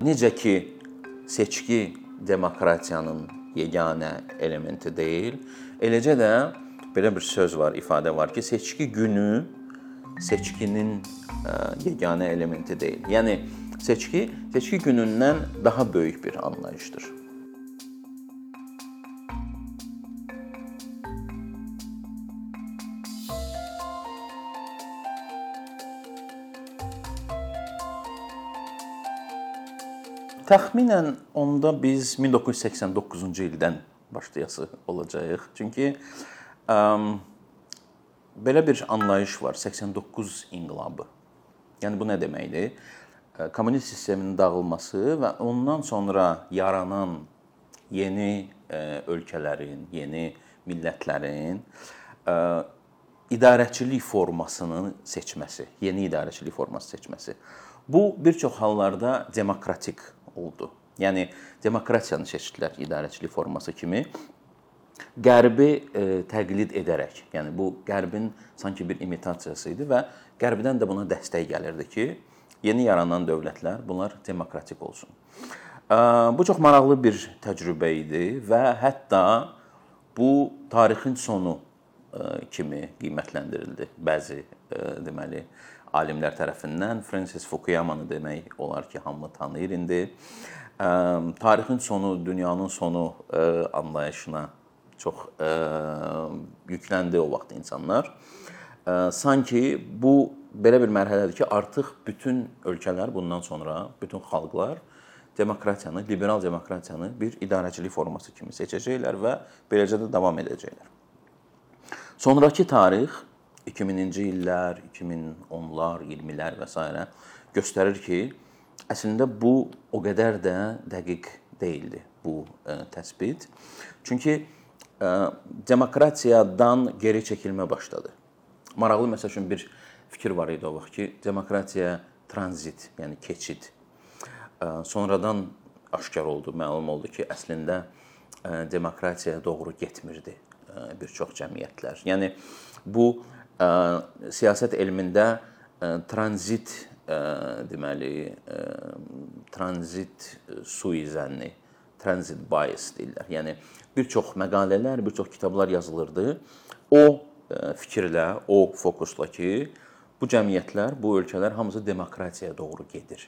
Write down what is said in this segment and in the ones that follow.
Necə ki seçki demokratiyanın yeganə elementi deyil, eləcə də belə bir söz var, ifadə var ki, seçki günü seçkinin yeganə elementi deyil. Yəni seçki seçki günündən daha böyük bir anlayışdır. Təxminən onda biz 1989-cu ildən başlayası olacağıq. Çünki ə, belə bir anlayış var, 89 inqilabı. Yəni bu nə deməkdir? Kommunist sisteminin dağılması və ondan sonra yaranan yeni ə, ölkələrin, yeni millətlərin ə, idarəçilik formasını seçməsi, yeni idarəçilik forması seçməsi. Bu bir çox hallarda demokratik oldu. Yəni demokratiyanı seçdilər idarəçilik forması kimi. Qərbi e, təqlid edərək, yəni bu Qərbin sanki bir imitasiyası idi və Qərbdən də buna dəstək gəlirdi ki, yeni yaranan dövlətlər bunlar demokratik olsun. E, bu çox maraqlı bir təcrübə idi və hətta bu tarixin sonu e, kimi qiymətləndirildi bəzi e, deməli alimlər tərəfindən Francis Fukuyama-nı demək olar ki, hamı tanıyır indi. Tarixin sonu, dünyanın sonu anlayışına çox yükləndi o vaxt insanlar. Sanki bu belə bir mərhələdir ki, artıq bütün ölkələr bundan sonra, bütün xalqlar demokratiyanı, liberal demokratiyanı bir idarəçilik forması kimi seçəcəklər və beləcə də davam edəcəklər. Sonrakı tarix 2000-ci illər, 2010-lar, 20-lər və s. göstərir ki, əslində bu o qədər də dəqiq deyildi bu ə, e, təsbit. Çünki ə, e, demokratiyadan geri çəkilmə başladı. Maraqlı məsəl üçün bir fikir var idi o vaxt ki, demokratiya tranzit, yəni keçid. Ə, e, sonradan aşkar oldu, məlum oldu ki, əslində ə, demokratiyaya doğru getmirdi ə, bir çox cəmiyyətlər. Yəni bu siyasət elmində tranzit deməli tranzit suizənni, transit bias deyirlər. Yəni bir çox məqalələr, bir çox kitablar yazılırdı. O fikirlə, o fokusla ki, bu cəmiyyətlər, bu ölkələr hamısı demokratiyaya doğru gedir.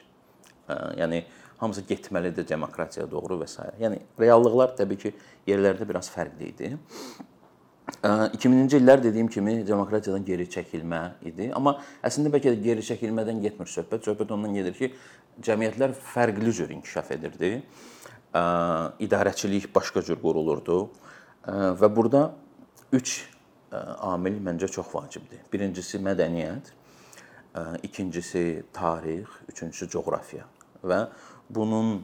Yəni hamısı getməlidir demokratiyaya doğru və s. Yəni reallıqlar təbii ki, yerlərdə biraz fərqli idi. 2000-ci illər dediyim kimi demokratiyadan geri çəkilmə idi. Amma əslində bəlkə də geri çəkilmədən getmir söhbət. Söhbət ondan gedir ki, cəmiyyətlər fərqli cür inkişaf edirdi. İdarəçilik başqa cür qurulurdu. Və burada 3 amil məncə çox vacibdir. Birincisi mədəniyyət, ikincisi tarix, üçüncüsü coğrafiya. Və bunun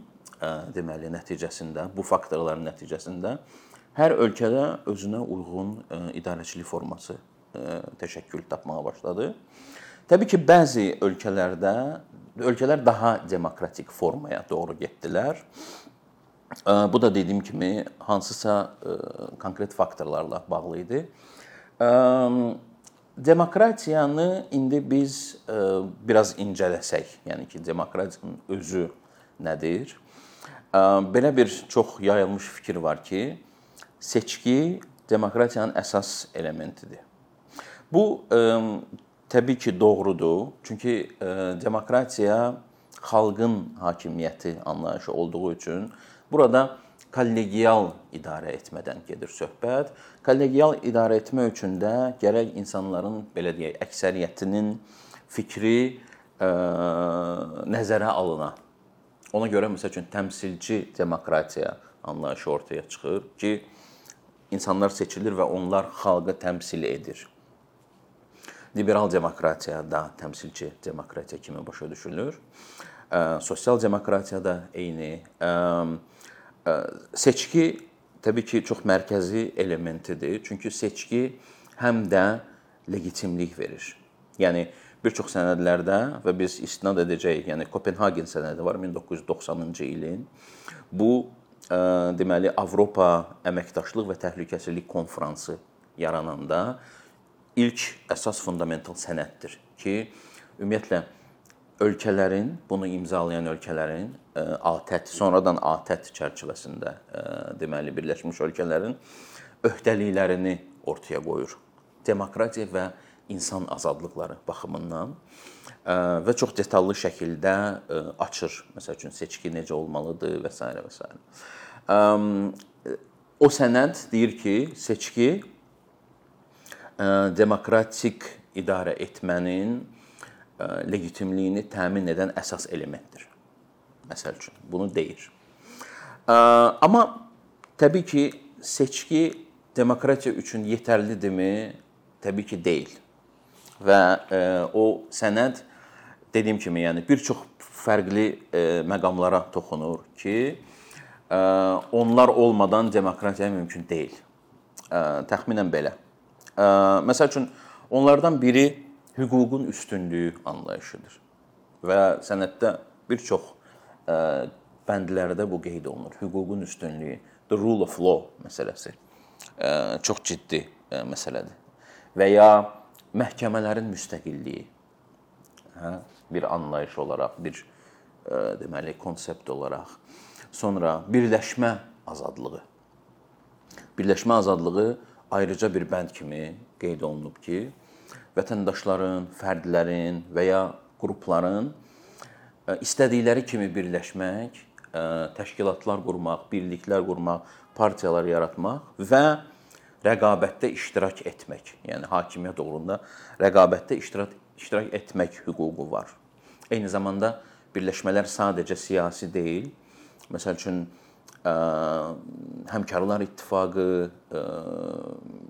deməli nəticəsində, bu faktorların nəticəsində Hər ölkədə özünə uyğun e, idarəçilik forması e, təşəkkül tapmağa başladı. Təbii ki, bəzi ölkələrdə ölkələr daha demokratik formaya doğru getdilər. E, bu da dediyim kimi hansısa konkret faktorlarla bağlı idi. Demokratiyanı indi biz biraz incələsək, yəni ki, demokratiyanın özü nədir? Belə bir çox yayılmış fikir var ki, seçki demokratiyanın əsas elementidir. Bu ə, təbii ki, doğrudur. Çünki ə, demokratiya xalqın hakimiyyəti anlayışı olduğu üçün burada kollegial idarə etmədən gedir söhbət. Kollegial idarə etmə üçün də gərək insanların belə deyək, əksəriyyətinin fikri ə, nəzərə alına. Ona görə məsəl üçün təmsilçi demokratiya anlayışı ortaya çıxır ki, insanlar seçilir və onlar xalqı təmsil edir. Liberal demokratiya da təmsilçi demokratiya kimi başa düşülür. Sosial demokratiya da eyni. Seçki təbii ki, çox mərkəzi elementidir. Çünki seçki həm də legitimlik verir. Yəni bir çox sənədlərdə və biz istinad edəcəyik, yəni Kopenhagen sənədi var 1990-cı ilin. Bu deməli Avropa Əməkdaşlıq və Təhlükəsizlik Konfransı yarananda ilk əsas fundamental sənəddir ki, ümumiyyətlə ölkələrin, bunu imzalayan ölkələrin ATƏT, sonradan ATƏT çərçivəsində deməli Birləşmiş Ölkələrin öhdəliklərini ortaya qoyur. Demokratiya və insan azadlıqları baxımından və çox detallı şəkildə açır. Məsəl üçün seçki necə olmalıdır və s. və s. O sənəd deyir ki, seçki demokratik idarə etmənin legitimliyini təmin edən əsas elementdir. Məsəl üçün bunu deyir. Amma təbii ki, seçki demokratiya üçün yetərlidirmi? Təbii ki, deyil. Və o sənəd dediyim kimi, yəni bir çox fərqli məqamlara toxunur ki, onlar olmadan demokratiya mümkün deyil. Təxminən belə. Məsəl üçün onlardan biri hüququn üstünlüyü anlayışıdır. Və sənəddə bir çox bəndlərdə bu qeyd olunur. Hüququn üstünlüyü, the rule of law məsələsi çox ciddi məsələdir. Və ya məhkəmələrin müstəqilliyi. Hə, bir anlayış olaraq, bir deməli konsept olaraq. Sonra birləşmə azadlığı. Birləşmə azadlığı ayrıca bir bənd kimi qeyd olunub ki, vətəndaşların, fərdlərin və ya qrupların istədikləri kimi birləşmək, təşkilatlar qurmaq, birliklər qurmaq, partiyalar yaratmaq və rəqabətdə iştirak etmək. Yəni hakimiyyət uğrunda rəqabətdə iştirak iştirak etmək hüququ var. Eyni zamanda birləşmələr sadəcə siyasi deyil. Məsəl üçün həmkarlar ittifaqı,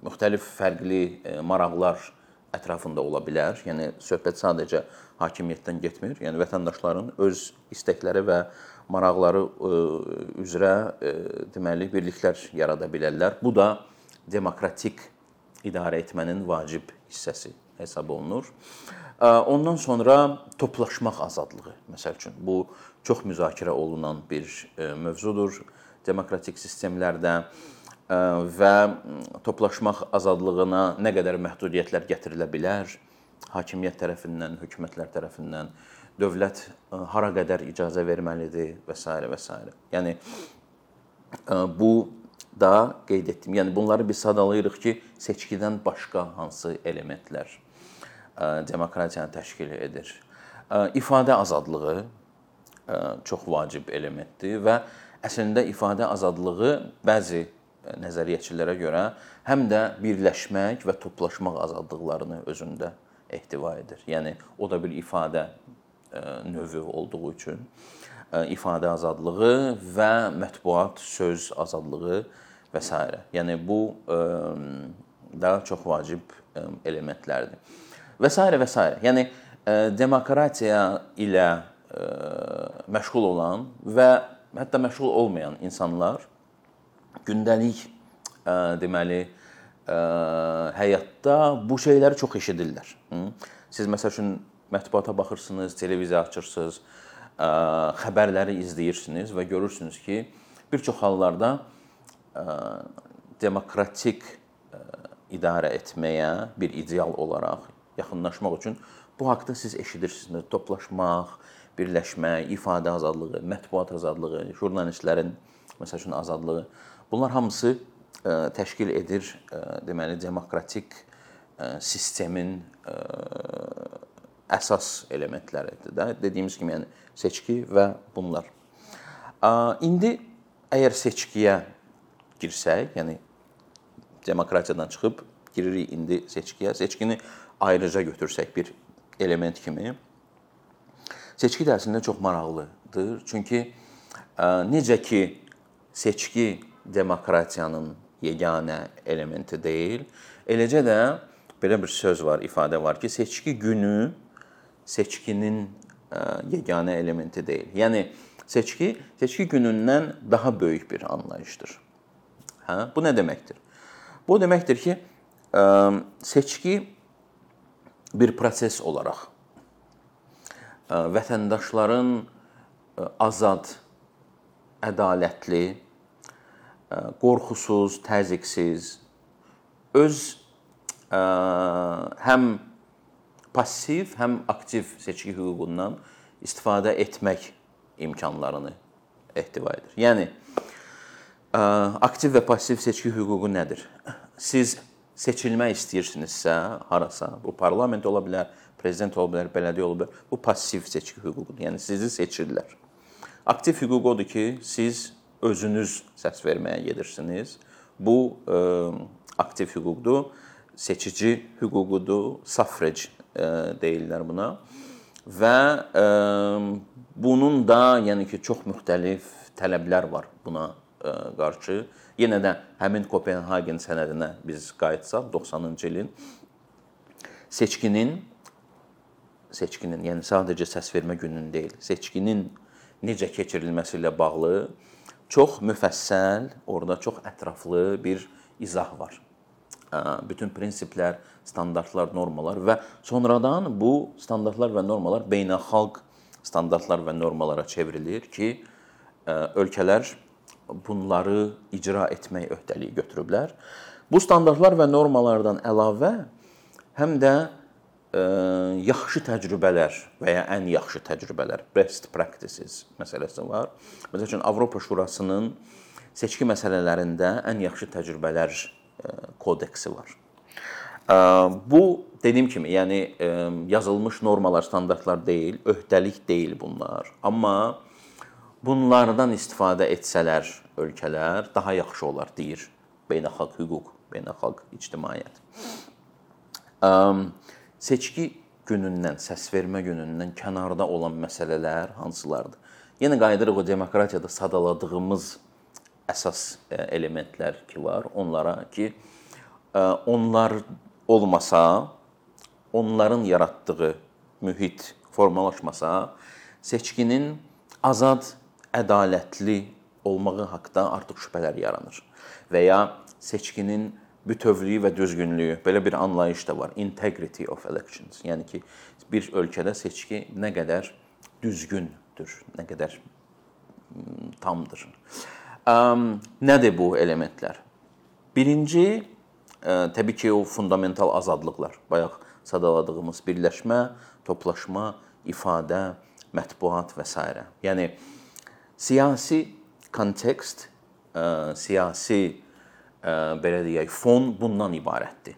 müxtəlif fərqli maraqlar ətrafında ola bilər. Yəni söhbət sadəcə hakimiyyətdən getmir. Yəni vətəndaşların öz istəkləri və maraqları üzrə deməli birliklər yarada bilərlər. Bu da demokratik idarə etmənin vacib hissəsi hesab olunur. Ondan sonra toplaşmaq azadlığı, məsəl üçün, bu çox müzakirə olunan bir mövzudur demokratik sistemlərdə və toplaşmaq azadlığına nə qədər məhdudiyyətlər gətirilə bilər? Hakimiyyət tərəfindən, hökumətlər tərəfindən dövlət hara qədər icazə verməlidir və s. və s. Yəni bu da qeyd etdim. Yəni bunları biz sadalayırıq ki, seçkidən başqa hansı elementlər demokratiyanı təşkil edir. İfadə azadlığı çox vacib elementdir və əslində ifadə azadlığı bəzi nəzəriyyəçilərə görə həm də birləşmək və toplaşmaq azadlıqlarını özündə ehtiva edir. Yəni o da bir ifadə e, növü olduğu üçün e, ifadə azadlığı və mətbuat, söz azadlığı və s. Yəni bu daha çox vacib elementlərdir. Və s. və s. Yəni demokratiya ilə məşğul olan və hətta məşğul olmayan insanlar gündəlik deməli həyatda bu şeyləri çox eşidirlər. Siz məsəl üçün mətbuata baxırsınız, televiziya açırsınız, xəbərləri izləyirsiniz və görürsünüz ki, bir çox hallarda demokratik ə, idarə etməyə bir ideal olaraq yaxınlaşmaq üçün bu haqqda siz eşidirsiniz. Toplaşmaq, birləşmək, ifadə azadlığı, mətbuat azadlığı, jurnalistlərin məsəl üçün azadlığı Bunlar hamısı e, təşkil edir e, deməli demokratik e, sistemin əsas elementləridir də. Dediyimiz kimi, yəni seçki və bunlar. İndi əgər seçkiyə girsək, yəni demokratiyadan çıxıb giririk indi seçkiyə. Seçkini ayrıca götürsək bir element kimi. Seçki də əslində çox maraqlıdır. Çünki necə ki seçki demokratiyanın yeganə elementi deyil. Eləcə də belə bir söz var, ifadə var ki, seçki günü seçkinin e, yeganə elementi deyil. Yəni seçki seçki günündən daha böyük bir anlayışdır. Hə? Bu nə deməkdir? Bu deməkdir ki, e, seçki bir proses olaraq e, vətəndaşların azad, ədalətli qorxusuz, təzyiqsiz öz həm passiv, həm aktiv seçki hüququndan istifadə etmək imkanlarını ehtiva edir. Yəni aktiv və passiv seçki hüququ nədir? Siz seçilmək istəyirsinizsə, harasa, bu parlament ola bilər, prezident ola bilər, bələdiyyə ola bilər, bu passiv seçki hüququdur. Yəni sizi seçirlər. Aktiv hüquq odur ki, siz özünüz səs verməyə gedirsiniz. Bu ə, aktiv hüquqdur, seçici hüququdur, suffrage ə, deyirlər buna. Və ə, bunun da yəni ki, çox müxtəlif tələblər var buna qarşı. Yenə də həmin Kopenhagen sənədinə biz qayıtsaq 90-cı ilin seçkinin seçkinin, yəni sadəcə səs vermə gününün deyil, seçkinin necə keçirilməsi ilə bağlı çox müfəssəl, orada çox ətraflı bir izah var. Bütün prinsiplər, standartlar, normalar və sonradan bu standartlar və normalar beynəlxalq standartlar və normalara çevrilir ki, ölkələr bunları icra etmək öhdəliyi götürüblər. Bu standartlar və normalardan əlavə həm də ə, e, yaxşı təcrübələr və ya ən yaxşı təcrübələr, best practices məsələsi var. Məsələn Avropa Şurasının seçki məsələlərində ən yaxşı təcrübələr ə, e, kodeksi var. Ə, e, bu dediyim kimi, yəni ə, yazılmış normalar, standartlar deyil, öhdəlik deyil bunlar. Amma bunlardan istifadə etsələr ölkələr daha yaxşı olar deyir beynəlxalq hüquq, beynəlxalq ictimaiyyət. Seçki günündən, səs vermə günündən kənarda olan məsələlər hansılardır? Yenə qayıdırıq o demokratiyada sadaladığımız əsas e, elementlər ki var, onlara ki e, onlar olmasa, onların yaratdığı mühit formalaşmasa, seçkinin azad, ədalətli olmağı haqqında artıq şübhələr yaranır. Və ya seçkinin bütövlüyü və düzgünlüyü, belə bir anlayış da var. Integrity of elections. Yəni ki, bir ölkədə seçki nə qədər düzgündür, nə qədər tamdır. Nədir bu elementlər? Birinci təbii ki, o fundamental azadlıqlar. Bayaq sadaladığımız birləşmə, toplaşma, ifadə, mətbuat və s. Yəni siyasi kontekst, ə, e, siyasi ə, e, belə deyək, fon bundan ibarətdir.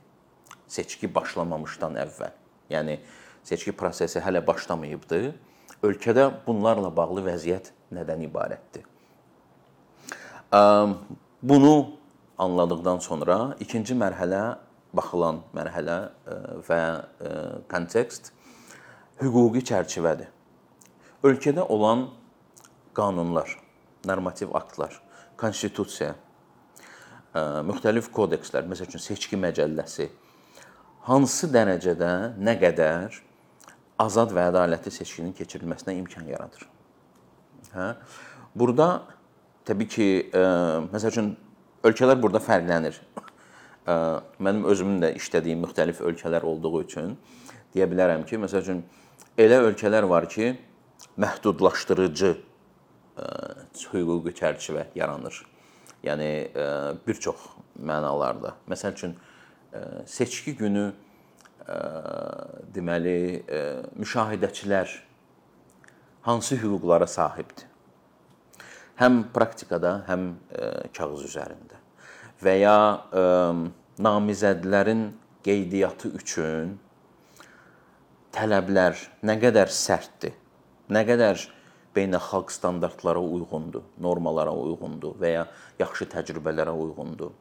Seçki başlamamışdan əvvəl. Yəni seçki prosesi hələ başlamayıbdı. Ölkədə bunlarla bağlı vəziyyət nədən ibarətdir? Ə, e, bunu anladıqdan sonra ikinci mərhələ baxılan mərhələ və kontekst hüquqi çərçivədir. Ölkədə olan qanunlar, normativ aktlar, konstitusiya, müxtəlif kodekslər, məsəl üçün seçki məcəlləsi hansı dərəcədə, nə qədər azad və ədalətli seçkinin keçirilməsinə imkan yaradır. Hə? Burada təbii ki, məsəl üçün ölkələr burada fərqlənir. Mənim özümün də işlədiyim müxtəlif ölkələr olduğu üçün deyə bilərəm ki, məsəl üçün elə ölkələr var ki, məhdudlaşdırıcı hüquqi çərçivə yaranır. Yəni bir çox mənalarda. Məsəl üçün seçki günü deməli müşahidəçilər hansı hüquqlara sahibdir? Həm praktikada, həm kağız üzərində. Və ya namizədlərin qeydiyyatı üçün tələblər nə qədər sərtdir? Nə qədər beynəlxalq standartlara uyğundur, normalara uyğundur və ya yaxşı təcrübələrə uyğundur.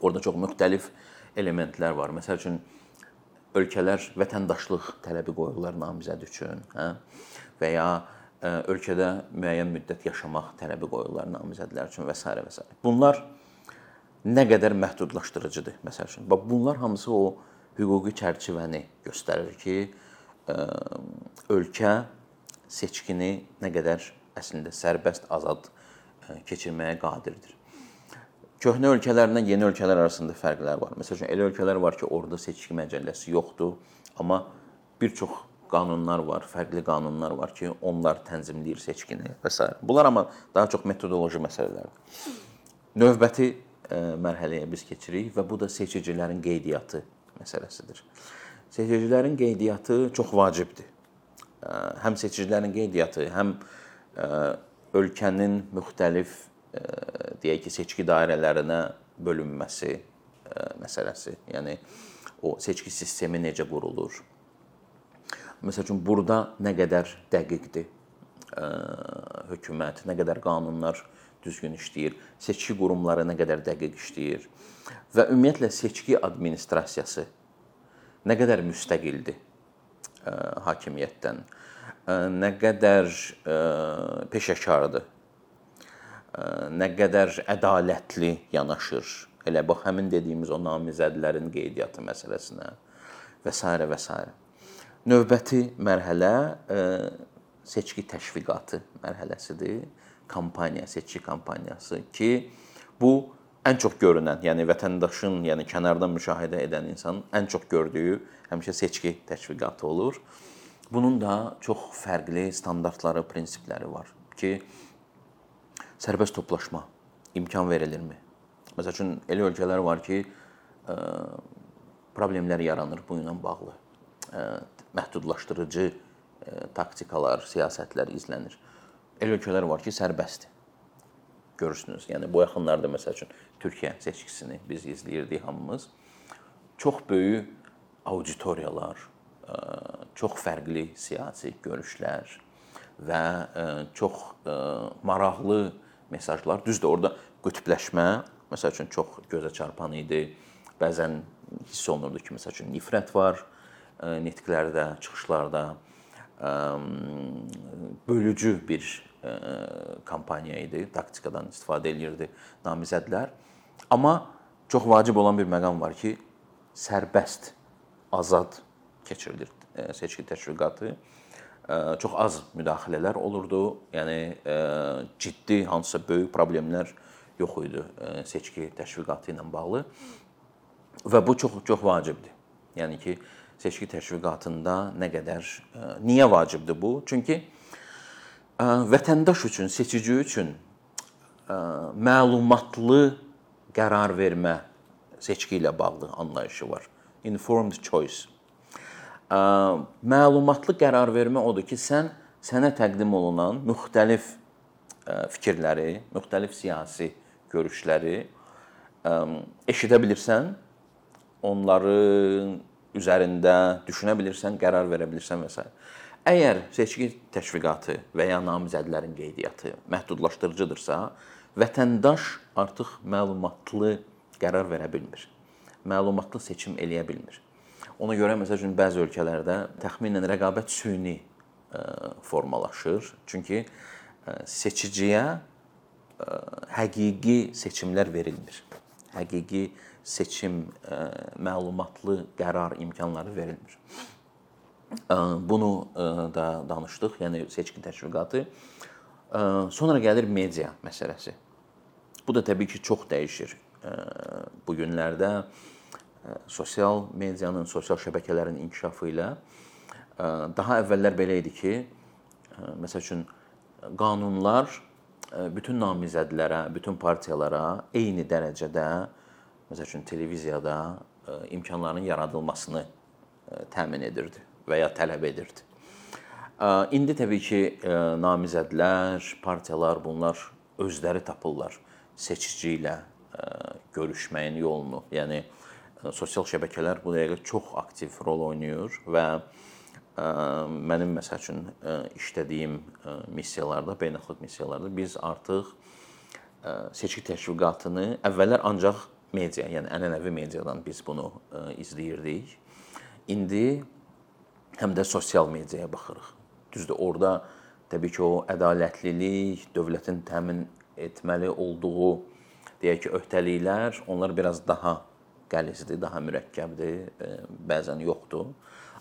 Orada çox müxtəlif elementlər var. Məsəl üçün ölkələr vətəndaşlıq tələbi qoyurlar namizəd üçün, hə? Və ya e, ölkədə müəyyən müddət yaşamaq tələbi qoyurlar namizədlər üçün və s. və s. Bunlar nə qədər məhdudlaşdırıcıdır məsəl üçün. Bax bunlar hamısı o hüquqi çərçivəni göstərir ki, e, ölkə seçkini nə qədər əslində sərbəst, azad e, keçirməyə qadirdir. Köhnə ölkələrlə yeni ölkələr arasında fərqlər var. Məsələn, elə ölkələr var ki, orada seçki məcəlləsi yoxdur, amma bir çox qanunlar var, fərqli qanunlar var ki, onlar tənzimləyir seçkini və s. Bunlar amma daha çox metodoloji məsələlərdir. Növbəti e, mərhələyə biz keçirik və bu da seçicilərin qeydiyyatı məsələsidir. seçicilərin qeydiyyatı çox vacibdir. Həm seçicilərin qeydiyyatı, həm ölkənin müxtəlif deyək ki, seçki dairələrinə bölünməsi məsələsi. Yəni o seçki sistemi necə qurulur? Məsəl üçün burada nə qədər dəqiqdir hökumət, nə qədər qanunlar düzgün işləyir, seçki qurumları nə qədər dəqiq işləyir və ümumiyyətlə seçki administrasiyası nə qədər müstəqildir hakimiyyətdən, nə qədər peşəkardır, nə qədər ədalətli yanaşır. Elə bax həmin dediyimiz o namizədlərin qeydiyyatı məsələsinə və s. və s. Növbəti mərhələ seçki təşviqatı mərhələsidir. Kampaniya, seçki kampaniyası ki, bu ən çox görünən, yəni vətəndaşın, yəni kənardan müşahidə edən insanın ən çox gördüyü həmişə seçki təşviqatı olur. Bunun da çox fərqli standartları, prinsipləri var ki, sərbəst toplaşma imkan verilirmi? Məsəl üçün elə ölkələr var ki, problemlər yaranır bu ilə bağlı. Məhdudlaşdırıcı taktikalar, siyasətlər izlənir. Elə ölkələr var ki, sərbəstdir. Görürsünüz. Yəni bu yaxınlarda məsəl üçün Türkiyə seçkisini biz izləyirdik hamımız. Çox böyük auditoriyalar, çox fərqli siyasi görüşlər və çox maraqlı mesajlar. Düzdür, orada qütbləşmə məsəl üçün çox gözə çarpan idi. Bəzən hiss olunurdu ki, məsəl üçün nifrət var nitqlərdə, çıxışlarda bölücü bir kampaniya idi. Taktikadan istifadə eləyirdi namizədlər. Amma çox vacib olan bir məqam var ki, sərbəst, azad keçirilir seçki təşviqatı. Çox az müdaxilələr olurdu. Yəni ciddi hansısa böyük problemlər yox idi seçki təşviqatı ilə bağlı. Və bu çox çox vacibdir. Yəni ki, seçki təşviqatında nə qədər e, niyə vacibdir bu? Çünki e, vətəndaş üçün, seçici üçün məlumatlı qərar vermə seçki ilə bağlı anlayışı var. Informed choice. Məlumatlı qərar vermə odur ki, sən sənə təqdim olunan müxtəlif fikirləri, müxtəlif siyasi görüşləri eşidə bilirsən, onların üzərində düşünə bilirsən, qərar verə bilirsən və s. Əgər seçki təşviqatı və ya namizədlərin qeydiyyatı məhdudlaşdırıcıdırsa, vətəndaş artıq məlumatlı qərar verə bilmir. Məlumatlı seçim eləyə bilmir. Ona görə məsəl üçün bəzi ölkələrdə təxminən rəqabət süni e, formalaşır. Çünki e, seçiciyə e, həqiqi seçimlər verilmir. Həqiqi seçim məlumatlı qərar imkanları verilmir. E, bunu e, da danışdıq, yəni seçki təşviqatı. Sonra gəlir media məsələsi. Bu da təbii ki, çox dəyişir. Bu günlərdə sosial medianın, sosial şəbəkələrin inkişafı ilə daha əvvəllər belə idi ki, məsəl üçün qanunlar bütün namizədlərə, bütün partiyalara eyni dərəcədə məsəl üçün televiziyada e, imkanların yaradılmasını e, təmin edirdi və ya tələb edirdi. İndi təbii ki, namizədlər, partiyalar bunlar özləri tapırlar seçici ilə görüşməyin yolunu. Yəni sosial şəbəkələr bu dəqiqə çox aktiv rol oynayır və mənim məsəl üçün işlədiyim missiyalarda, beynəlxalq missiyalarda biz artıq seçki təşviqatını əvvəllər ancaq media, yəni ənənəvi mediadan biz bunu izləyirdik. İndi həm də sosial mediaya baxırıq. Düzdür, orada təbii ki, o ədalətlilik, dövlətin təmin etməli olduğu deyək ki, öhdəliklər, onlar biraz daha qəlizdir, daha mürəkkəbdir, e, bəzən yoxdur.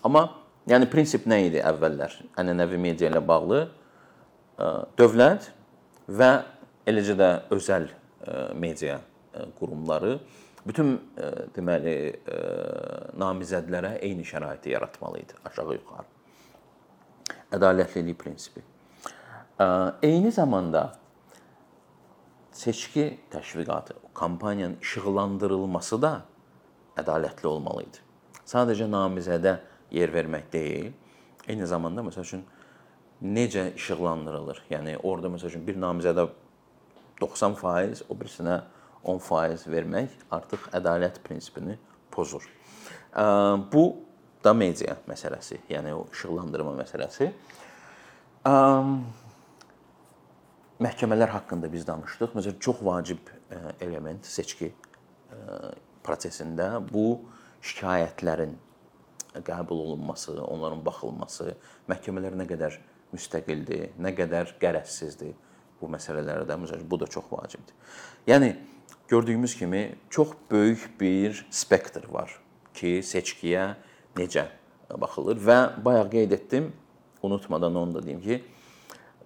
Amma yəni prinsip nə idi əvvəllər? Ənənəvi media ilə bağlı e, dövlət və eləcə də özəl ə, media E, qurumları bütün e, deməli e, namizədlərə eyni şəraiti yaratmalı idi, aşağı yuxarı. Ədalətlilik prinsipi. Eyni zamanda seçki təşviqatı, kampaniyanın işıqlandırılması da ədalətli olmalı idi. sadəcə namizədə yer vermək deyil, eyni zamanda məsəl üçün necə işıqlandırılır. Yəni orada məsəl üçün bir namizədə 90%, o birisinə 10% vermək artıq ədalət prinsipini pozur. Bu da media məsələsi, yəni o işıqlandırma məsələsi. Məhkəmələr haqqında biz danışdıq. Məsələn, çox vacib element seçki prosesində bu şikayətlərin qəbul olunması, onların baxılması, məhkəmələr nə qədər müstəqildir, nə qədər qərəzsizdir bu məsələlərdə məsələn bu da çox vacibdir. Yəni gördüyümüz kimi çox böyük bir spektr var ki, seçkiyə necə baxılır və bayaq qeyd etdim, unutmadan onu da deyim ki,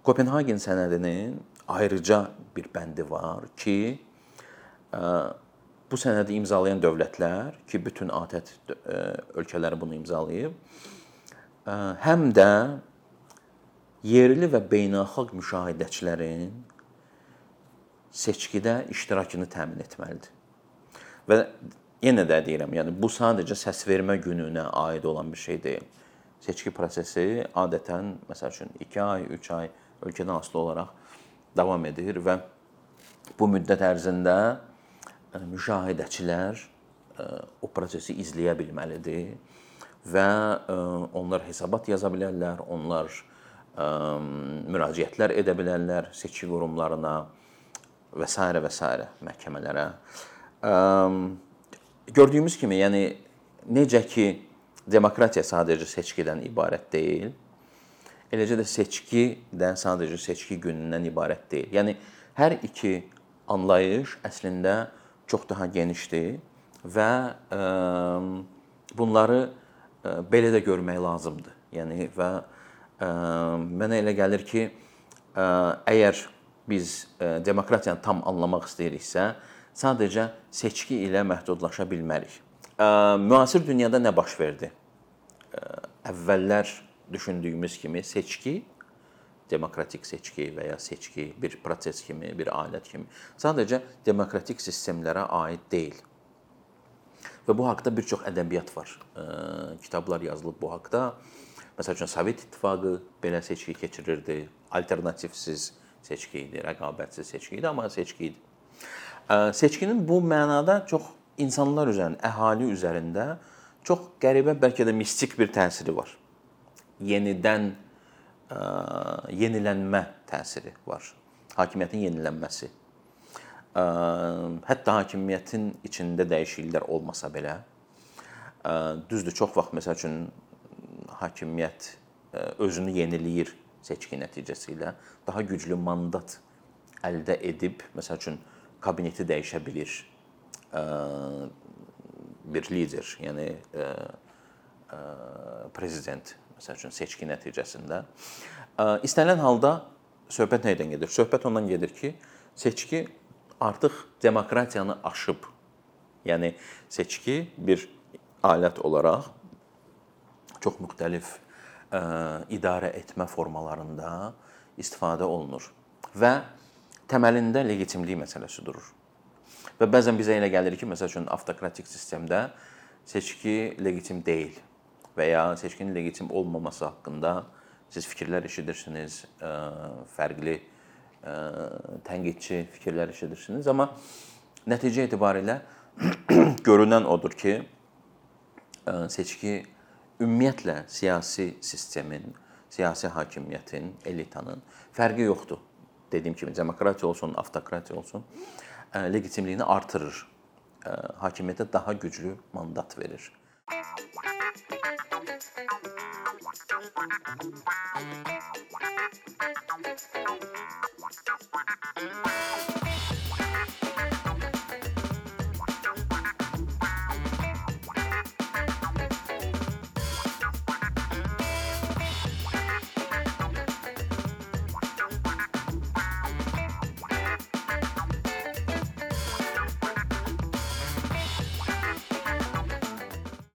Kopenhagen sənədinin ayrıca bir bəndi var ki, bu sənədi imzalayan dövlətlər ki, bütün ATƏT ölkələri bunu imzalayıb, həm də yerli və beynəlxalq müşahidəçilərin seçkidə iştirakını təmin etməlidir. Və yenə də deyirəm, yəni bu sadəcə səsvermə gününə aid olan bir şey deyil. Seçki prosesi adətən məsəl üçün 2 ay, 3 ay ölkədən asılı olaraq davam edir və bu müddət ərzində e, müşahidəçilər e, o prosesi izləyə bilməlidir və e, onlar hesabat yaza bilərlər, onlar müraciətlər edə bilərlər seçki qurumlarına və s. və s. məhkəmələrə. Gördüyümüz kimi, yəni necə ki demokratiya sadəcə seçkidən ibarət deyil, eləcə də seçki də sadəcə seçki günündən ibarət deyil. Yəni hər iki anlayış əslində çox daha genişdir və bunları belə də görmək lazımdır. Yəni və mənə elə gəlir ki, əgər biz demokratiyanı tam anlamaq istəyiriksə, sadəcə seçki ilə məhdudlaşa bilmərik. Müasir dünyada nə baş verdi? Əvvəllər düşündüyümüz kimi seçki demokratik seçki və ya seçki bir proses kimi, bir alət kimi sadəcə demokratik sistemlərə aid deyil. Və bu haqqda bir çox ədəbiyyat var. Kitablar yazılıb bu haqqda. Məsəl üçün Sovet İttifaqı belə seçki keçirirdi. Alternativsiz seçki idi, rəqabətsiz seçki idi, amma seçki idi. Seçkinin bu mənada çox insanlar üzərində, əhali üzərində çox qəribə, bəlkə də mistik bir təsiri var. Yenidən yenilənmə təsiri var. Hakimiyyətin yenilənməsi. Hətta hakimiyyətin içində dəyişikliklər olmasa belə, düzdür, çox vaxt məsəl üçün hakimiyyət e, özünü yeniləyir seçki nəticəsilə, daha güclü mandat əldə edib, məsəl üçün kabineti dəyişə bilir e, bir lider, yəni e, prezident məsəl üçün seçki nəticəsində istənilən halda söhbət nədən gedir? Söhbət ondan gedir ki, seçki artıq demokratiyanı aşıb. Yəni seçki bir alət olaraq çox müxtəlif ə, idarə etmə formalarında istifadə olunur və təməlində legitimlik məsələsi durur. Və bəzən bizə elə gəlir ki, məsəl üçün avtokratik sistemdə seçki legitim deyil və ya seçkinin legitim olmaması haqqında siz fikirlər eşidirsiniz, ə, fərqli ə, tənqidçi fikirlər eşidirsiniz, amma nəticə etibarilə görünən odur ki, ə, seçki ümumiyyətlə siyasi sistemin, siyasi hakimiyyətin, elitanın fərqi yoxdur. Dediyim kimi demokratiya olsun, avtokratiya olsun, legitimliyini artırır. Hakimiyyətə daha güclü mandat verir. Müzik